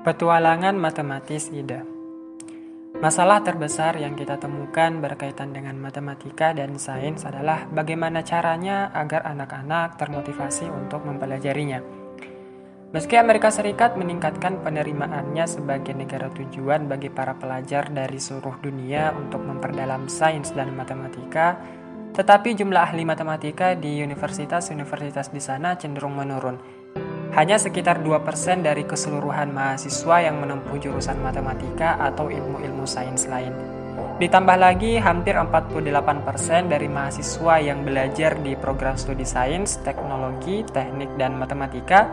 Petualangan matematis Ida Masalah terbesar yang kita temukan berkaitan dengan matematika dan sains adalah bagaimana caranya agar anak-anak termotivasi untuk mempelajarinya. Meski Amerika Serikat meningkatkan penerimaannya sebagai negara tujuan bagi para pelajar dari seluruh dunia untuk memperdalam sains dan matematika, tetapi jumlah ahli matematika di universitas-universitas di sana cenderung menurun. Hanya sekitar 2% dari keseluruhan mahasiswa yang menempuh jurusan matematika atau ilmu-ilmu sains lain. Ditambah lagi, hampir 48% dari mahasiswa yang belajar di program studi sains, teknologi, teknik, dan matematika,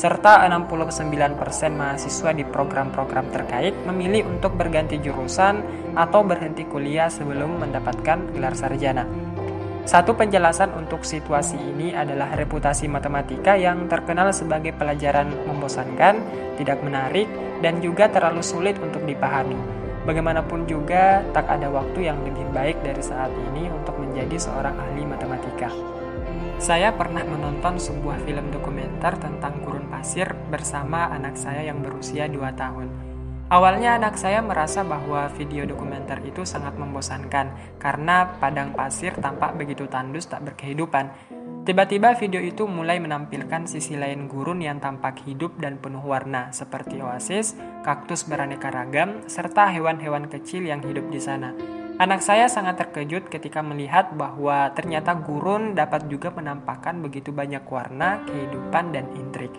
serta 69% mahasiswa di program-program terkait memilih untuk berganti jurusan atau berhenti kuliah sebelum mendapatkan gelar sarjana. Satu penjelasan untuk situasi ini adalah reputasi matematika yang terkenal sebagai pelajaran membosankan, tidak menarik, dan juga terlalu sulit untuk dipahami. Bagaimanapun juga, tak ada waktu yang lebih baik dari saat ini untuk menjadi seorang ahli matematika. Saya pernah menonton sebuah film dokumenter tentang gurun pasir bersama anak saya yang berusia 2 tahun. Awalnya anak saya merasa bahwa video dokumenter itu sangat membosankan karena padang pasir tampak begitu tandus tak berkehidupan. Tiba-tiba video itu mulai menampilkan sisi lain gurun yang tampak hidup dan penuh warna seperti oasis, kaktus beraneka ragam, serta hewan-hewan kecil yang hidup di sana. Anak saya sangat terkejut ketika melihat bahwa ternyata gurun dapat juga menampakkan begitu banyak warna, kehidupan, dan intrik.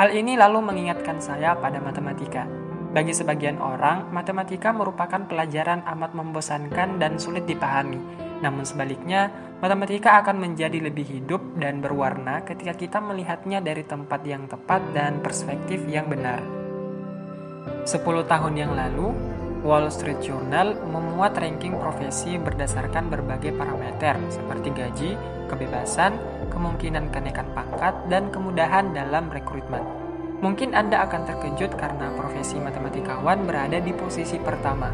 Hal ini lalu mengingatkan saya pada matematika. Bagi sebagian orang, matematika merupakan pelajaran amat membosankan dan sulit dipahami. Namun sebaliknya, matematika akan menjadi lebih hidup dan berwarna ketika kita melihatnya dari tempat yang tepat dan perspektif yang benar. 10 tahun yang lalu, Wall Street Journal memuat ranking profesi berdasarkan berbagai parameter seperti gaji, kebebasan, kemungkinan kenaikan pangkat, dan kemudahan dalam rekrutmen. Mungkin Anda akan terkejut karena profesi matematikawan berada di posisi pertama.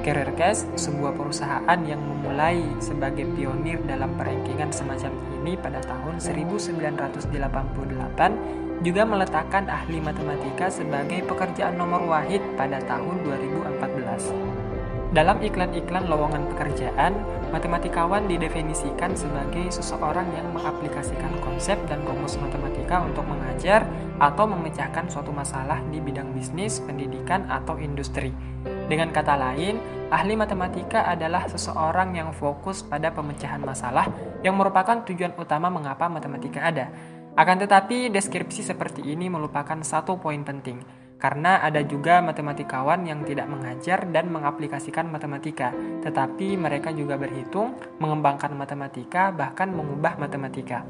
CareerCast, sebuah perusahaan yang memulai sebagai pionir dalam perankingan semacam ini pada tahun 1988, juga meletakkan ahli matematika sebagai pekerjaan nomor wahid pada tahun 2014. Dalam iklan-iklan lowongan pekerjaan, matematikawan didefinisikan sebagai seseorang yang mengaplikasikan konsep dan rumus matematika untuk mengajar atau memecahkan suatu masalah di bidang bisnis, pendidikan, atau industri. Dengan kata lain, ahli matematika adalah seseorang yang fokus pada pemecahan masalah yang merupakan tujuan utama mengapa matematika ada. Akan tetapi, deskripsi seperti ini melupakan satu poin penting karena ada juga matematikawan yang tidak mengajar dan mengaplikasikan matematika, tetapi mereka juga berhitung, mengembangkan matematika, bahkan mengubah matematika.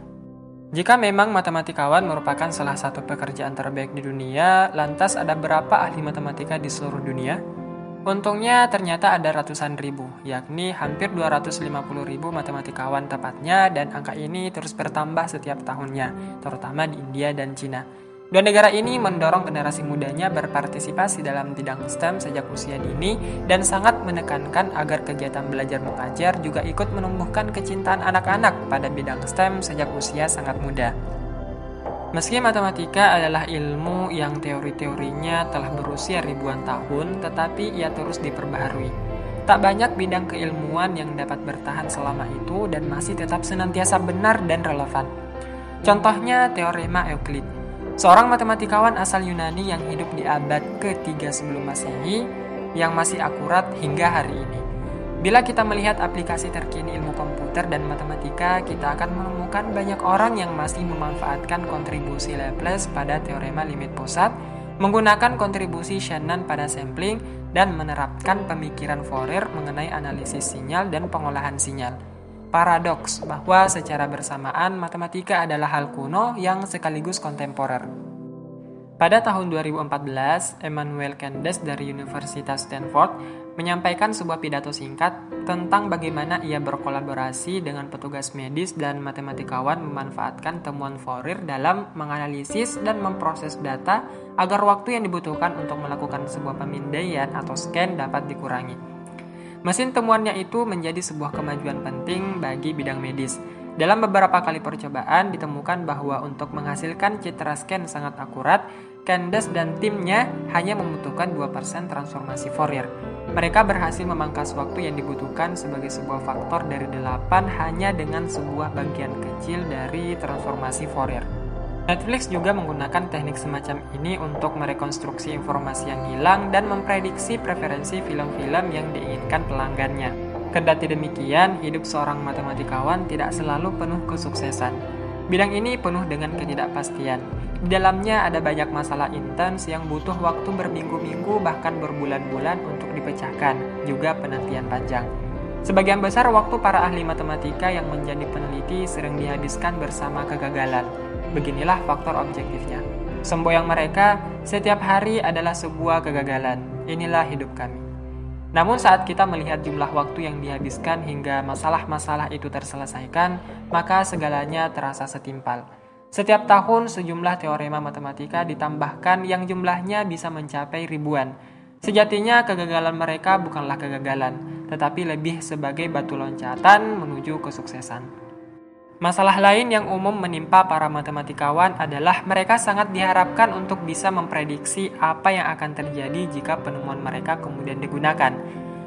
Jika memang matematikawan merupakan salah satu pekerjaan terbaik di dunia, lantas ada berapa ahli matematika di seluruh dunia? Untungnya ternyata ada ratusan ribu, yakni hampir 250 ribu matematikawan tepatnya dan angka ini terus bertambah setiap tahunnya, terutama di India dan Cina. Dua negara ini mendorong generasi mudanya berpartisipasi dalam bidang STEM sejak usia dini dan sangat menekankan agar kegiatan belajar mengajar juga ikut menumbuhkan kecintaan anak-anak pada bidang STEM sejak usia sangat muda. Meski matematika adalah ilmu yang teori-teorinya telah berusia ribuan tahun, tetapi ia terus diperbaharui. Tak banyak bidang keilmuan yang dapat bertahan selama itu dan masih tetap senantiasa benar dan relevan. Contohnya teorema Euclid Seorang matematikawan asal Yunani yang hidup di abad ke-3 sebelum Masehi yang masih akurat hingga hari ini. Bila kita melihat aplikasi terkini ilmu komputer dan matematika, kita akan menemukan banyak orang yang masih memanfaatkan kontribusi Laplace pada teorema limit pusat, menggunakan kontribusi Shannon pada sampling, dan menerapkan pemikiran Fourier mengenai analisis sinyal dan pengolahan sinyal paradoks bahwa secara bersamaan matematika adalah hal kuno yang sekaligus kontemporer. Pada tahun 2014, Emmanuel Candes dari Universitas Stanford menyampaikan sebuah pidato singkat tentang bagaimana ia berkolaborasi dengan petugas medis dan matematikawan memanfaatkan temuan Fourier dalam menganalisis dan memproses data agar waktu yang dibutuhkan untuk melakukan sebuah pemindaian atau scan dapat dikurangi. Mesin temuannya itu menjadi sebuah kemajuan penting bagi bidang medis. Dalam beberapa kali percobaan ditemukan bahwa untuk menghasilkan citra scan sangat akurat, Candace dan timnya hanya membutuhkan 2% transformasi Fourier. Mereka berhasil memangkas waktu yang dibutuhkan sebagai sebuah faktor dari 8 hanya dengan sebuah bagian kecil dari transformasi Fourier. Netflix juga menggunakan teknik semacam ini untuk merekonstruksi informasi yang hilang dan memprediksi preferensi film-film yang diinginkan pelanggannya. Kendati demikian, hidup seorang matematikawan tidak selalu penuh kesuksesan. Bidang ini penuh dengan ketidakpastian. Di dalamnya ada banyak masalah intens yang butuh waktu berminggu-minggu bahkan berbulan-bulan untuk dipecahkan, juga penantian panjang. Sebagian besar waktu para ahli matematika yang menjadi peneliti sering dihabiskan bersama kegagalan. Beginilah faktor objektifnya. Semboyang mereka, setiap hari adalah sebuah kegagalan. Inilah hidup kami. Namun saat kita melihat jumlah waktu yang dihabiskan hingga masalah-masalah itu terselesaikan, maka segalanya terasa setimpal. Setiap tahun sejumlah teorema matematika ditambahkan yang jumlahnya bisa mencapai ribuan. Sejatinya kegagalan mereka bukanlah kegagalan, tetapi lebih sebagai batu loncatan menuju kesuksesan. Masalah lain yang umum menimpa para matematikawan adalah mereka sangat diharapkan untuk bisa memprediksi apa yang akan terjadi jika penemuan mereka kemudian digunakan.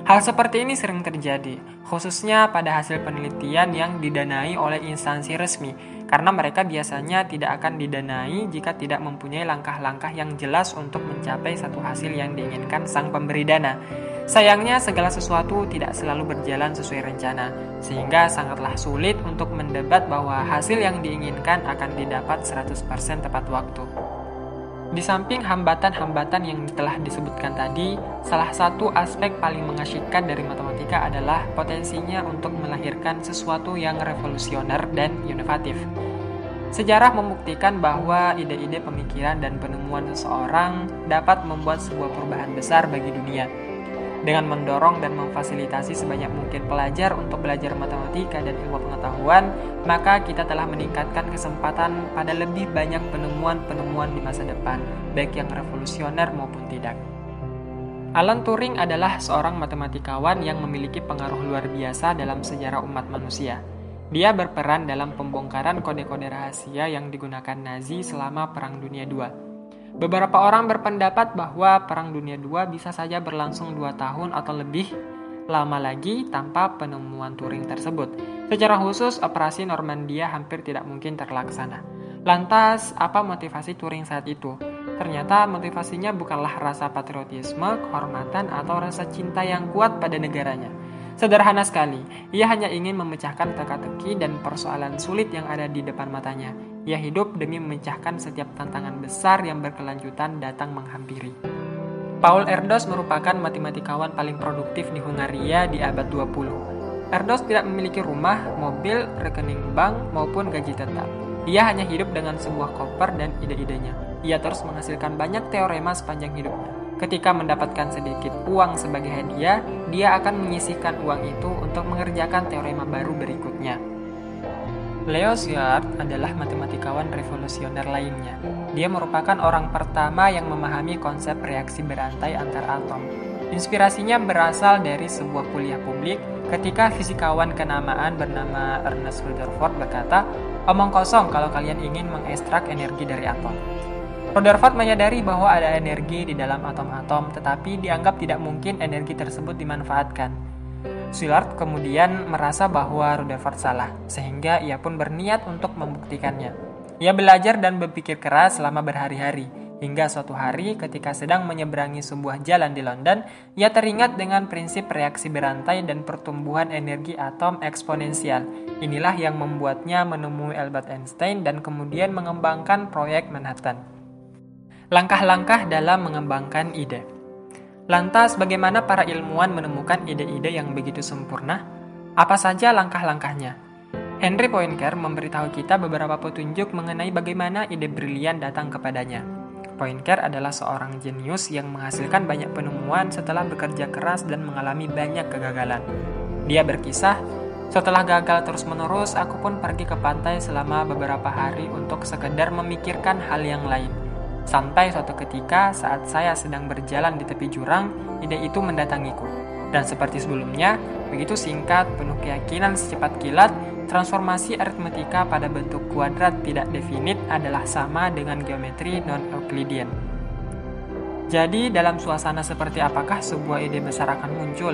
Hal seperti ini sering terjadi, khususnya pada hasil penelitian yang didanai oleh instansi resmi, karena mereka biasanya tidak akan didanai jika tidak mempunyai langkah-langkah yang jelas untuk mencapai satu hasil yang diinginkan sang pemberi dana. Sayangnya, segala sesuatu tidak selalu berjalan sesuai rencana, sehingga sangatlah sulit untuk mendebat bahwa hasil yang diinginkan akan didapat 100% tepat waktu. Di samping hambatan-hambatan yang telah disebutkan tadi, salah satu aspek paling mengasyikkan dari matematika adalah potensinya untuk melahirkan sesuatu yang revolusioner dan inovatif. Sejarah membuktikan bahwa ide-ide pemikiran dan penemuan seseorang dapat membuat sebuah perubahan besar bagi dunia dengan mendorong dan memfasilitasi sebanyak mungkin pelajar untuk belajar matematika dan ilmu pengetahuan, maka kita telah meningkatkan kesempatan pada lebih banyak penemuan-penemuan di masa depan, baik yang revolusioner maupun tidak. Alan Turing adalah seorang matematikawan yang memiliki pengaruh luar biasa dalam sejarah umat manusia. Dia berperan dalam pembongkaran kode-kode rahasia yang digunakan Nazi selama Perang Dunia II. Beberapa orang berpendapat bahwa Perang Dunia II bisa saja berlangsung dua tahun atau lebih lama lagi tanpa penemuan Turing tersebut. Secara khusus, operasi Normandia hampir tidak mungkin terlaksana. Lantas, apa motivasi Turing saat itu? Ternyata motivasinya bukanlah rasa patriotisme, kehormatan, atau rasa cinta yang kuat pada negaranya. Sederhana sekali, ia hanya ingin memecahkan teka-teki dan persoalan sulit yang ada di depan matanya. Ia hidup demi memecahkan setiap tantangan besar yang berkelanjutan datang menghampiri. Paul Erdos merupakan matematikawan paling produktif di Hungaria di abad 20. Erdos tidak memiliki rumah, mobil, rekening bank, maupun gaji tetap. Ia hanya hidup dengan sebuah koper dan ide-idenya. Ia terus menghasilkan banyak teorema sepanjang hidupnya. Ketika mendapatkan sedikit uang sebagai hadiah, dia akan menyisihkan uang itu untuk mengerjakan teorema baru berikutnya. Leo Szilard adalah matematikawan revolusioner lainnya. Dia merupakan orang pertama yang memahami konsep reaksi berantai antar atom. Inspirasinya berasal dari sebuah kuliah publik ketika fisikawan kenamaan bernama Ernest Rutherford berkata, "Omong kosong kalau kalian ingin mengekstrak energi dari atom." Rutherford menyadari bahwa ada energi di dalam atom-atom, tetapi dianggap tidak mungkin energi tersebut dimanfaatkan. Szilard kemudian merasa bahwa Rutherford salah, sehingga ia pun berniat untuk membuktikannya. Ia belajar dan berpikir keras selama berhari-hari, hingga suatu hari ketika sedang menyeberangi sebuah jalan di London, ia teringat dengan prinsip reaksi berantai dan pertumbuhan energi atom eksponensial. Inilah yang membuatnya menemui Albert Einstein dan kemudian mengembangkan proyek Manhattan. Langkah-langkah dalam mengembangkan ide. Lantas, bagaimana para ilmuwan menemukan ide-ide yang begitu sempurna? Apa saja langkah-langkahnya? Henry Poincar memberitahu kita beberapa petunjuk mengenai bagaimana ide brilian datang kepadanya. Poincar adalah seorang jenius yang menghasilkan banyak penemuan setelah bekerja keras dan mengalami banyak kegagalan. Dia berkisah, setelah gagal terus-menerus, aku pun pergi ke pantai selama beberapa hari untuk sekedar memikirkan hal yang lain. Sampai suatu ketika saat saya sedang berjalan di tepi jurang, ide itu mendatangiku. Dan seperti sebelumnya, Begitu singkat, penuh keyakinan secepat kilat, transformasi aritmetika pada bentuk kuadrat tidak definit adalah sama dengan geometri non-Euclidean. Jadi, dalam suasana seperti apakah sebuah ide besar akan muncul?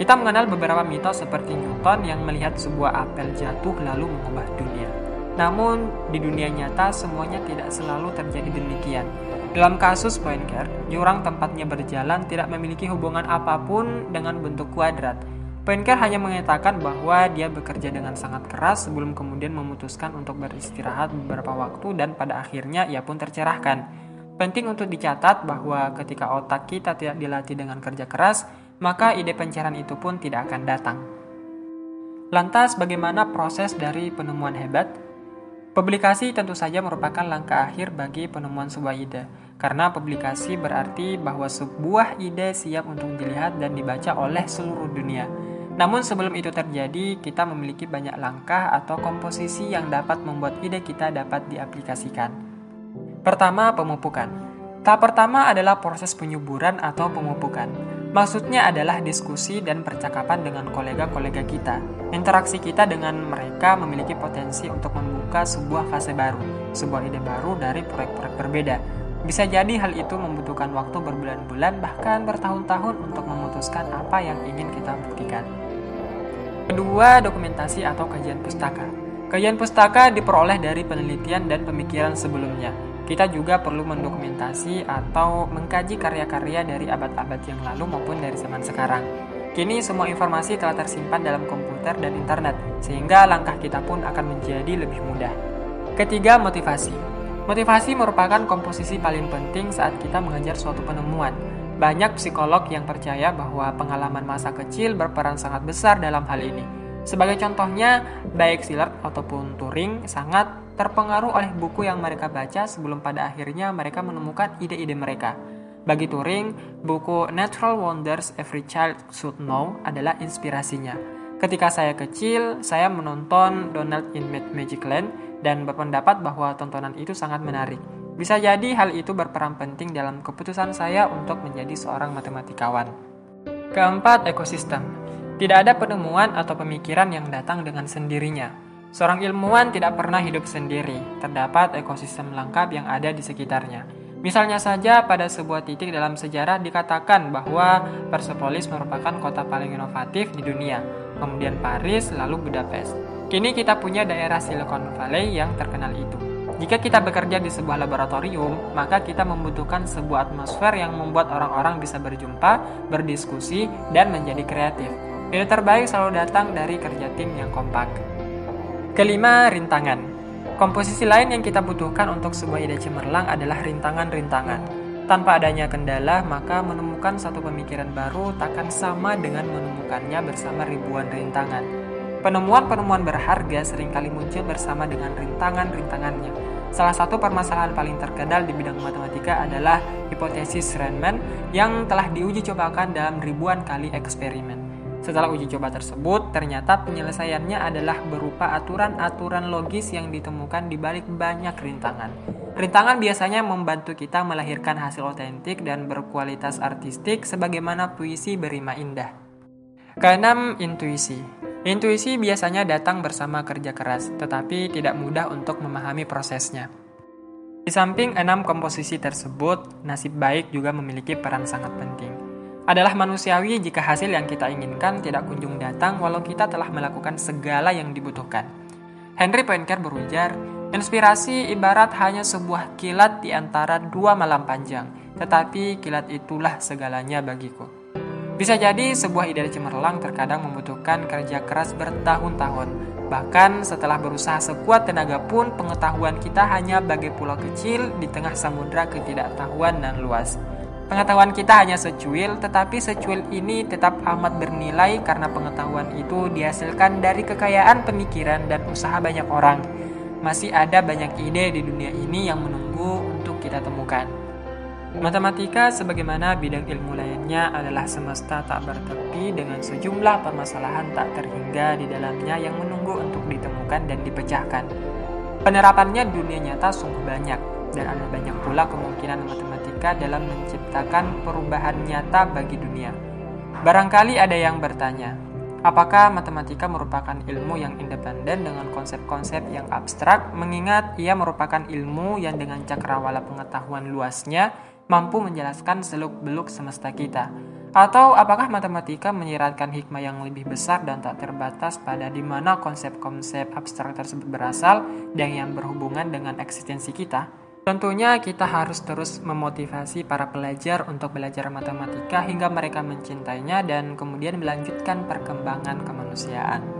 Kita mengenal beberapa mitos seperti Newton yang melihat sebuah apel jatuh lalu mengubah dunia. Namun, di dunia nyata semuanya tidak selalu terjadi demikian. Dalam kasus Poincare, jurang tempatnya berjalan tidak memiliki hubungan apa pun dengan bentuk kuadrat. Poincare hanya mengatakan bahwa dia bekerja dengan sangat keras sebelum kemudian memutuskan untuk beristirahat beberapa waktu dan pada akhirnya ia pun tercerahkan. Penting untuk dicatat bahwa ketika otak kita tidak dilatih dengan kerja keras, maka ide pencarian itu pun tidak akan datang. Lantas, bagaimana proses dari penemuan hebat? Publikasi tentu saja merupakan langkah akhir bagi penemuan sebuah ide, karena publikasi berarti bahwa sebuah ide siap untuk dilihat dan dibaca oleh seluruh dunia. Namun sebelum itu terjadi, kita memiliki banyak langkah atau komposisi yang dapat membuat ide kita dapat diaplikasikan. Pertama, pemupukan. Tahap pertama adalah proses penyuburan atau pemupukan. Maksudnya adalah diskusi dan percakapan dengan kolega-kolega kita. Interaksi kita dengan mereka memiliki potensi untuk membuka sebuah fase baru, sebuah ide baru dari proyek-proyek berbeda. Bisa jadi hal itu membutuhkan waktu berbulan-bulan bahkan bertahun-tahun untuk memutuskan apa yang ingin kita buktikan. Kedua, dokumentasi atau kajian pustaka. Kajian pustaka diperoleh dari penelitian dan pemikiran sebelumnya kita juga perlu mendokumentasi atau mengkaji karya-karya dari abad-abad yang lalu maupun dari zaman sekarang. Kini semua informasi telah tersimpan dalam komputer dan internet, sehingga langkah kita pun akan menjadi lebih mudah. Ketiga, motivasi. Motivasi merupakan komposisi paling penting saat kita mengejar suatu penemuan. Banyak psikolog yang percaya bahwa pengalaman masa kecil berperan sangat besar dalam hal ini. Sebagai contohnya, baik Szilard ataupun Turing sangat terpengaruh oleh buku yang mereka baca sebelum pada akhirnya mereka menemukan ide-ide mereka. Bagi Turing, buku Natural Wonders Every Child Should Know adalah inspirasinya. Ketika saya kecil, saya menonton Donald in Magic Land dan berpendapat bahwa tontonan itu sangat menarik. Bisa jadi hal itu berperan penting dalam keputusan saya untuk menjadi seorang matematikawan. Keempat, ekosistem. Tidak ada penemuan atau pemikiran yang datang dengan sendirinya. Seorang ilmuwan tidak pernah hidup sendiri, terdapat ekosistem lengkap yang ada di sekitarnya. Misalnya saja pada sebuah titik dalam sejarah dikatakan bahwa Persepolis merupakan kota paling inovatif di dunia, kemudian Paris, lalu Budapest. Kini kita punya daerah Silicon Valley yang terkenal itu. Jika kita bekerja di sebuah laboratorium, maka kita membutuhkan sebuah atmosfer yang membuat orang-orang bisa berjumpa, berdiskusi, dan menjadi kreatif. Ide terbaik selalu datang dari kerja tim yang kompak. Kelima, rintangan. Komposisi lain yang kita butuhkan untuk sebuah ide cemerlang adalah rintangan-rintangan. Tanpa adanya kendala, maka menemukan satu pemikiran baru takkan sama dengan menemukannya bersama ribuan rintangan. Penemuan-penemuan berharga sering kali muncul bersama dengan rintangan-rintangannya. Salah satu permasalahan paling terkenal di bidang matematika adalah hipotesis Riemann yang telah diuji cobakan dalam ribuan kali eksperimen. Setelah uji coba tersebut, ternyata penyelesaiannya adalah berupa aturan-aturan logis yang ditemukan di balik banyak rintangan. Rintangan biasanya membantu kita melahirkan hasil otentik dan berkualitas artistik sebagaimana puisi berima indah. Keenam, intuisi. Intuisi biasanya datang bersama kerja keras, tetapi tidak mudah untuk memahami prosesnya. Di samping enam komposisi tersebut, nasib baik juga memiliki peran sangat penting adalah manusiawi jika hasil yang kita inginkan tidak kunjung datang walau kita telah melakukan segala yang dibutuhkan. Henry Poincare berujar, inspirasi ibarat hanya sebuah kilat di antara dua malam panjang, tetapi kilat itulah segalanya bagiku. Bisa jadi sebuah ide cemerlang terkadang membutuhkan kerja keras bertahun-tahun. Bahkan setelah berusaha sekuat tenaga pun pengetahuan kita hanya bagai pulau kecil di tengah samudera ketidaktahuan dan luas. Pengetahuan kita hanya secuil, tetapi secuil ini tetap amat bernilai karena pengetahuan itu dihasilkan dari kekayaan pemikiran dan usaha banyak orang. Masih ada banyak ide di dunia ini yang menunggu untuk kita temukan. Matematika sebagaimana bidang ilmu lainnya adalah semesta tak bertepi dengan sejumlah permasalahan tak terhingga di dalamnya yang menunggu untuk ditemukan dan dipecahkan. Penerapannya dunia nyata sungguh banyak, dan ada banyak pula kemungkinan matematika dalam menciptakan perubahan nyata bagi dunia. Barangkali ada yang bertanya, Apakah matematika merupakan ilmu yang independen dengan konsep-konsep yang abstrak, mengingat ia merupakan ilmu yang dengan cakrawala pengetahuan luasnya mampu menjelaskan seluk-beluk semesta kita? Atau apakah matematika menyiratkan hikmah yang lebih besar dan tak terbatas pada di mana konsep-konsep abstrak tersebut berasal dan yang berhubungan dengan eksistensi kita? Tentunya kita harus terus memotivasi para pelajar untuk belajar matematika hingga mereka mencintainya dan kemudian melanjutkan perkembangan kemanusiaan.